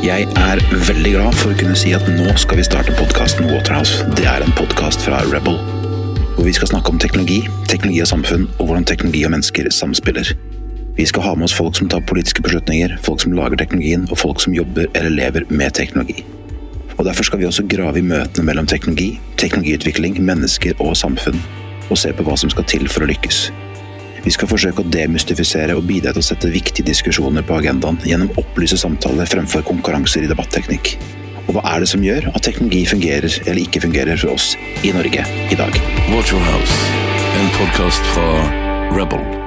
Jeg er veldig glad for å kunne si at nå skal vi starte podkasten Waterhouse. Det er en podkast fra Rebel. Hvor vi skal snakke om teknologi, teknologi og samfunn, og hvordan teknologi og mennesker samspiller. Vi skal ha med oss folk som tar politiske beslutninger, folk som lager teknologien, og folk som jobber eller lever med teknologi. Og Derfor skal vi også grave i møtene mellom teknologi, teknologiutvikling, mennesker og samfunn, og se på hva som skal til for å lykkes. Vi skal forsøke å demystifisere og bidra til å sette viktige diskusjoner på agendaen gjennom opplyse samtaler fremfor konkurranser i debatteknikk. Og hva er det som gjør at teknologi fungerer eller ikke fungerer for oss i Norge i dag? Waterhouse, en podkast fra Rebel.